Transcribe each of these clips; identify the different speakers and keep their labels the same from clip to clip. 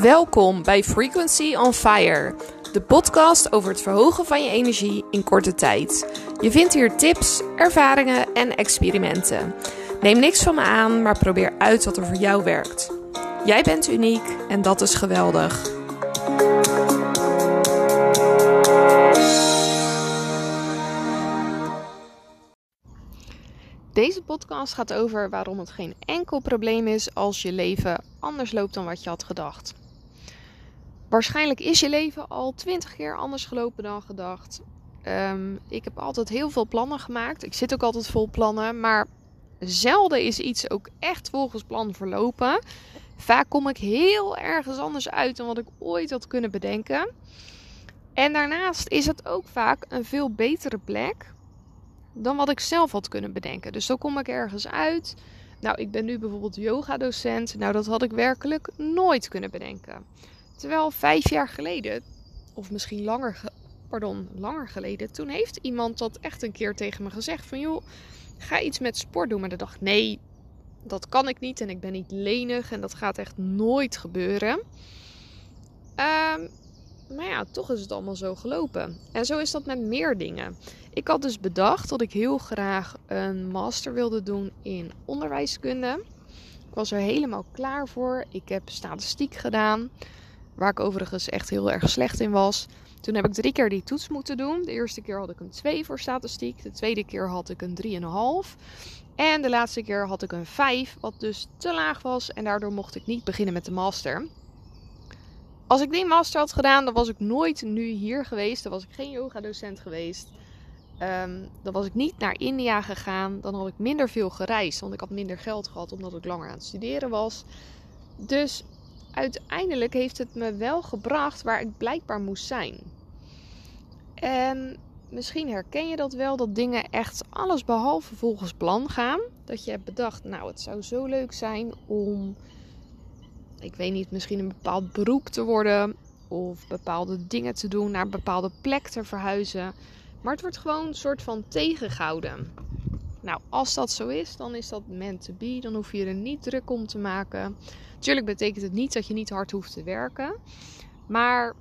Speaker 1: Welkom bij Frequency on Fire, de podcast over het verhogen van je energie in korte tijd. Je vindt hier tips, ervaringen en experimenten. Neem niks van me aan, maar probeer uit wat er voor jou werkt. Jij bent uniek en dat is geweldig. Deze podcast gaat over waarom het geen enkel probleem is als je leven anders loopt dan wat je had gedacht. Waarschijnlijk is je leven al twintig keer anders gelopen dan gedacht. Ehm, ik heb altijd heel veel plannen gemaakt. Ik zit ook altijd vol plannen, maar zelden is iets ook echt volgens plan verlopen. Vaak kom ik heel ergens anders uit dan wat ik ooit had kunnen bedenken. En daarnaast is het ook vaak een veel betere plek dan wat ik zelf had kunnen bedenken. Dus zo kom ik ergens uit. Nou, ik ben nu bijvoorbeeld yoga-docent. Nou, dat had ik werkelijk nooit kunnen bedenken. Terwijl vijf jaar geleden, of misschien langer, pardon, langer geleden, toen heeft iemand dat echt een keer tegen me gezegd: van joh, ga iets met sport doen. Maar dan dacht nee, dat kan ik niet en ik ben niet lenig en dat gaat echt nooit gebeuren. Um, maar ja, toch is het allemaal zo gelopen. En zo is dat met meer dingen. Ik had dus bedacht dat ik heel graag een master wilde doen in onderwijskunde. Ik was er helemaal klaar voor. Ik heb statistiek gedaan, waar ik overigens echt heel erg slecht in was. Toen heb ik drie keer die toets moeten doen. De eerste keer had ik een 2 voor statistiek. De tweede keer had ik een 3,5. En de laatste keer had ik een 5, wat dus te laag was. En daardoor mocht ik niet beginnen met de master. Als ik die master had gedaan, dan was ik nooit nu hier geweest. Dan was ik geen yoga-docent geweest. Um, dan was ik niet naar India gegaan. Dan had ik minder veel gereisd. Want ik had minder geld gehad omdat ik langer aan het studeren was. Dus uiteindelijk heeft het me wel gebracht waar ik blijkbaar moest zijn. En misschien herken je dat wel, dat dingen echt alles behalve volgens plan gaan. Dat je hebt bedacht, nou het zou zo leuk zijn om ik weet niet, misschien een bepaald beroep te worden of bepaalde dingen te doen, naar een bepaalde plek te verhuizen. Maar het wordt gewoon een soort van tegengehouden. Nou, als dat zo is, dan is dat meant to be. Dan hoef je er niet druk om te maken. Natuurlijk betekent het niet dat je niet hard hoeft te werken. Maar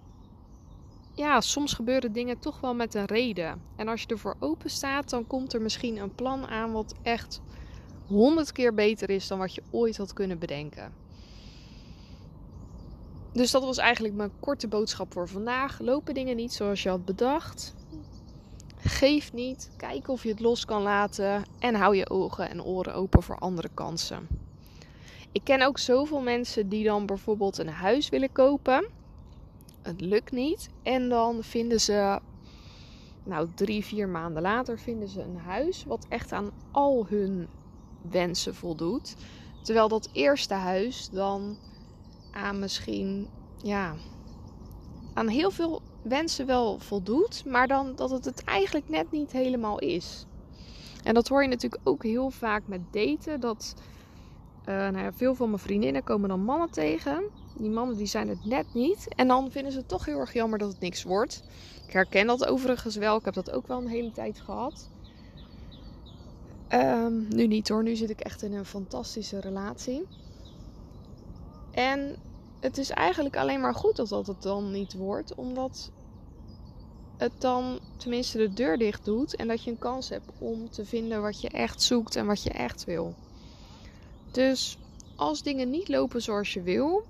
Speaker 1: ja, soms gebeuren dingen toch wel met een reden. En als je ervoor open staat, dan komt er misschien een plan aan wat echt honderd keer beter is dan wat je ooit had kunnen bedenken. Dus dat was eigenlijk mijn korte boodschap voor vandaag. Lopen dingen niet zoals je had bedacht. Geef niet. Kijk of je het los kan laten. En hou je ogen en oren open voor andere kansen. Ik ken ook zoveel mensen die dan bijvoorbeeld een huis willen kopen. Het lukt niet. En dan vinden ze, nou drie, vier maanden later, vinden ze een huis wat echt aan al hun wensen voldoet. Terwijl dat eerste huis dan aan misschien, ja, aan heel veel wensen wel voldoet, maar dan dat het het eigenlijk net niet helemaal is. En dat hoor je natuurlijk ook heel vaak met daten. Dat uh, nou ja, veel van mijn vriendinnen komen dan mannen tegen. Die mannen die zijn het net niet. En dan vinden ze het toch heel erg jammer dat het niks wordt. Ik herken dat overigens wel. Ik heb dat ook wel een hele tijd gehad. Um, nu niet hoor. Nu zit ik echt in een fantastische relatie. En het is eigenlijk alleen maar goed dat dat het dan niet wordt, omdat het dan tenminste de deur dicht doet en dat je een kans hebt om te vinden wat je echt zoekt en wat je echt wil. Dus als dingen niet lopen zoals je wil,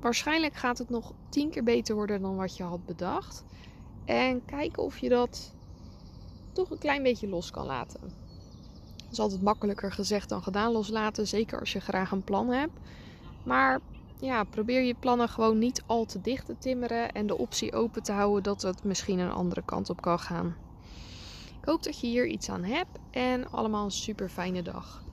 Speaker 1: waarschijnlijk gaat het nog tien keer beter worden dan wat je had bedacht. En kijken of je dat toch een klein beetje los kan laten. Is altijd makkelijker gezegd dan gedaan loslaten, zeker als je graag een plan hebt. Maar ja, probeer je plannen gewoon niet al te dicht te timmeren en de optie open te houden dat het misschien een andere kant op kan gaan. Ik hoop dat je hier iets aan hebt en allemaal een super fijne dag.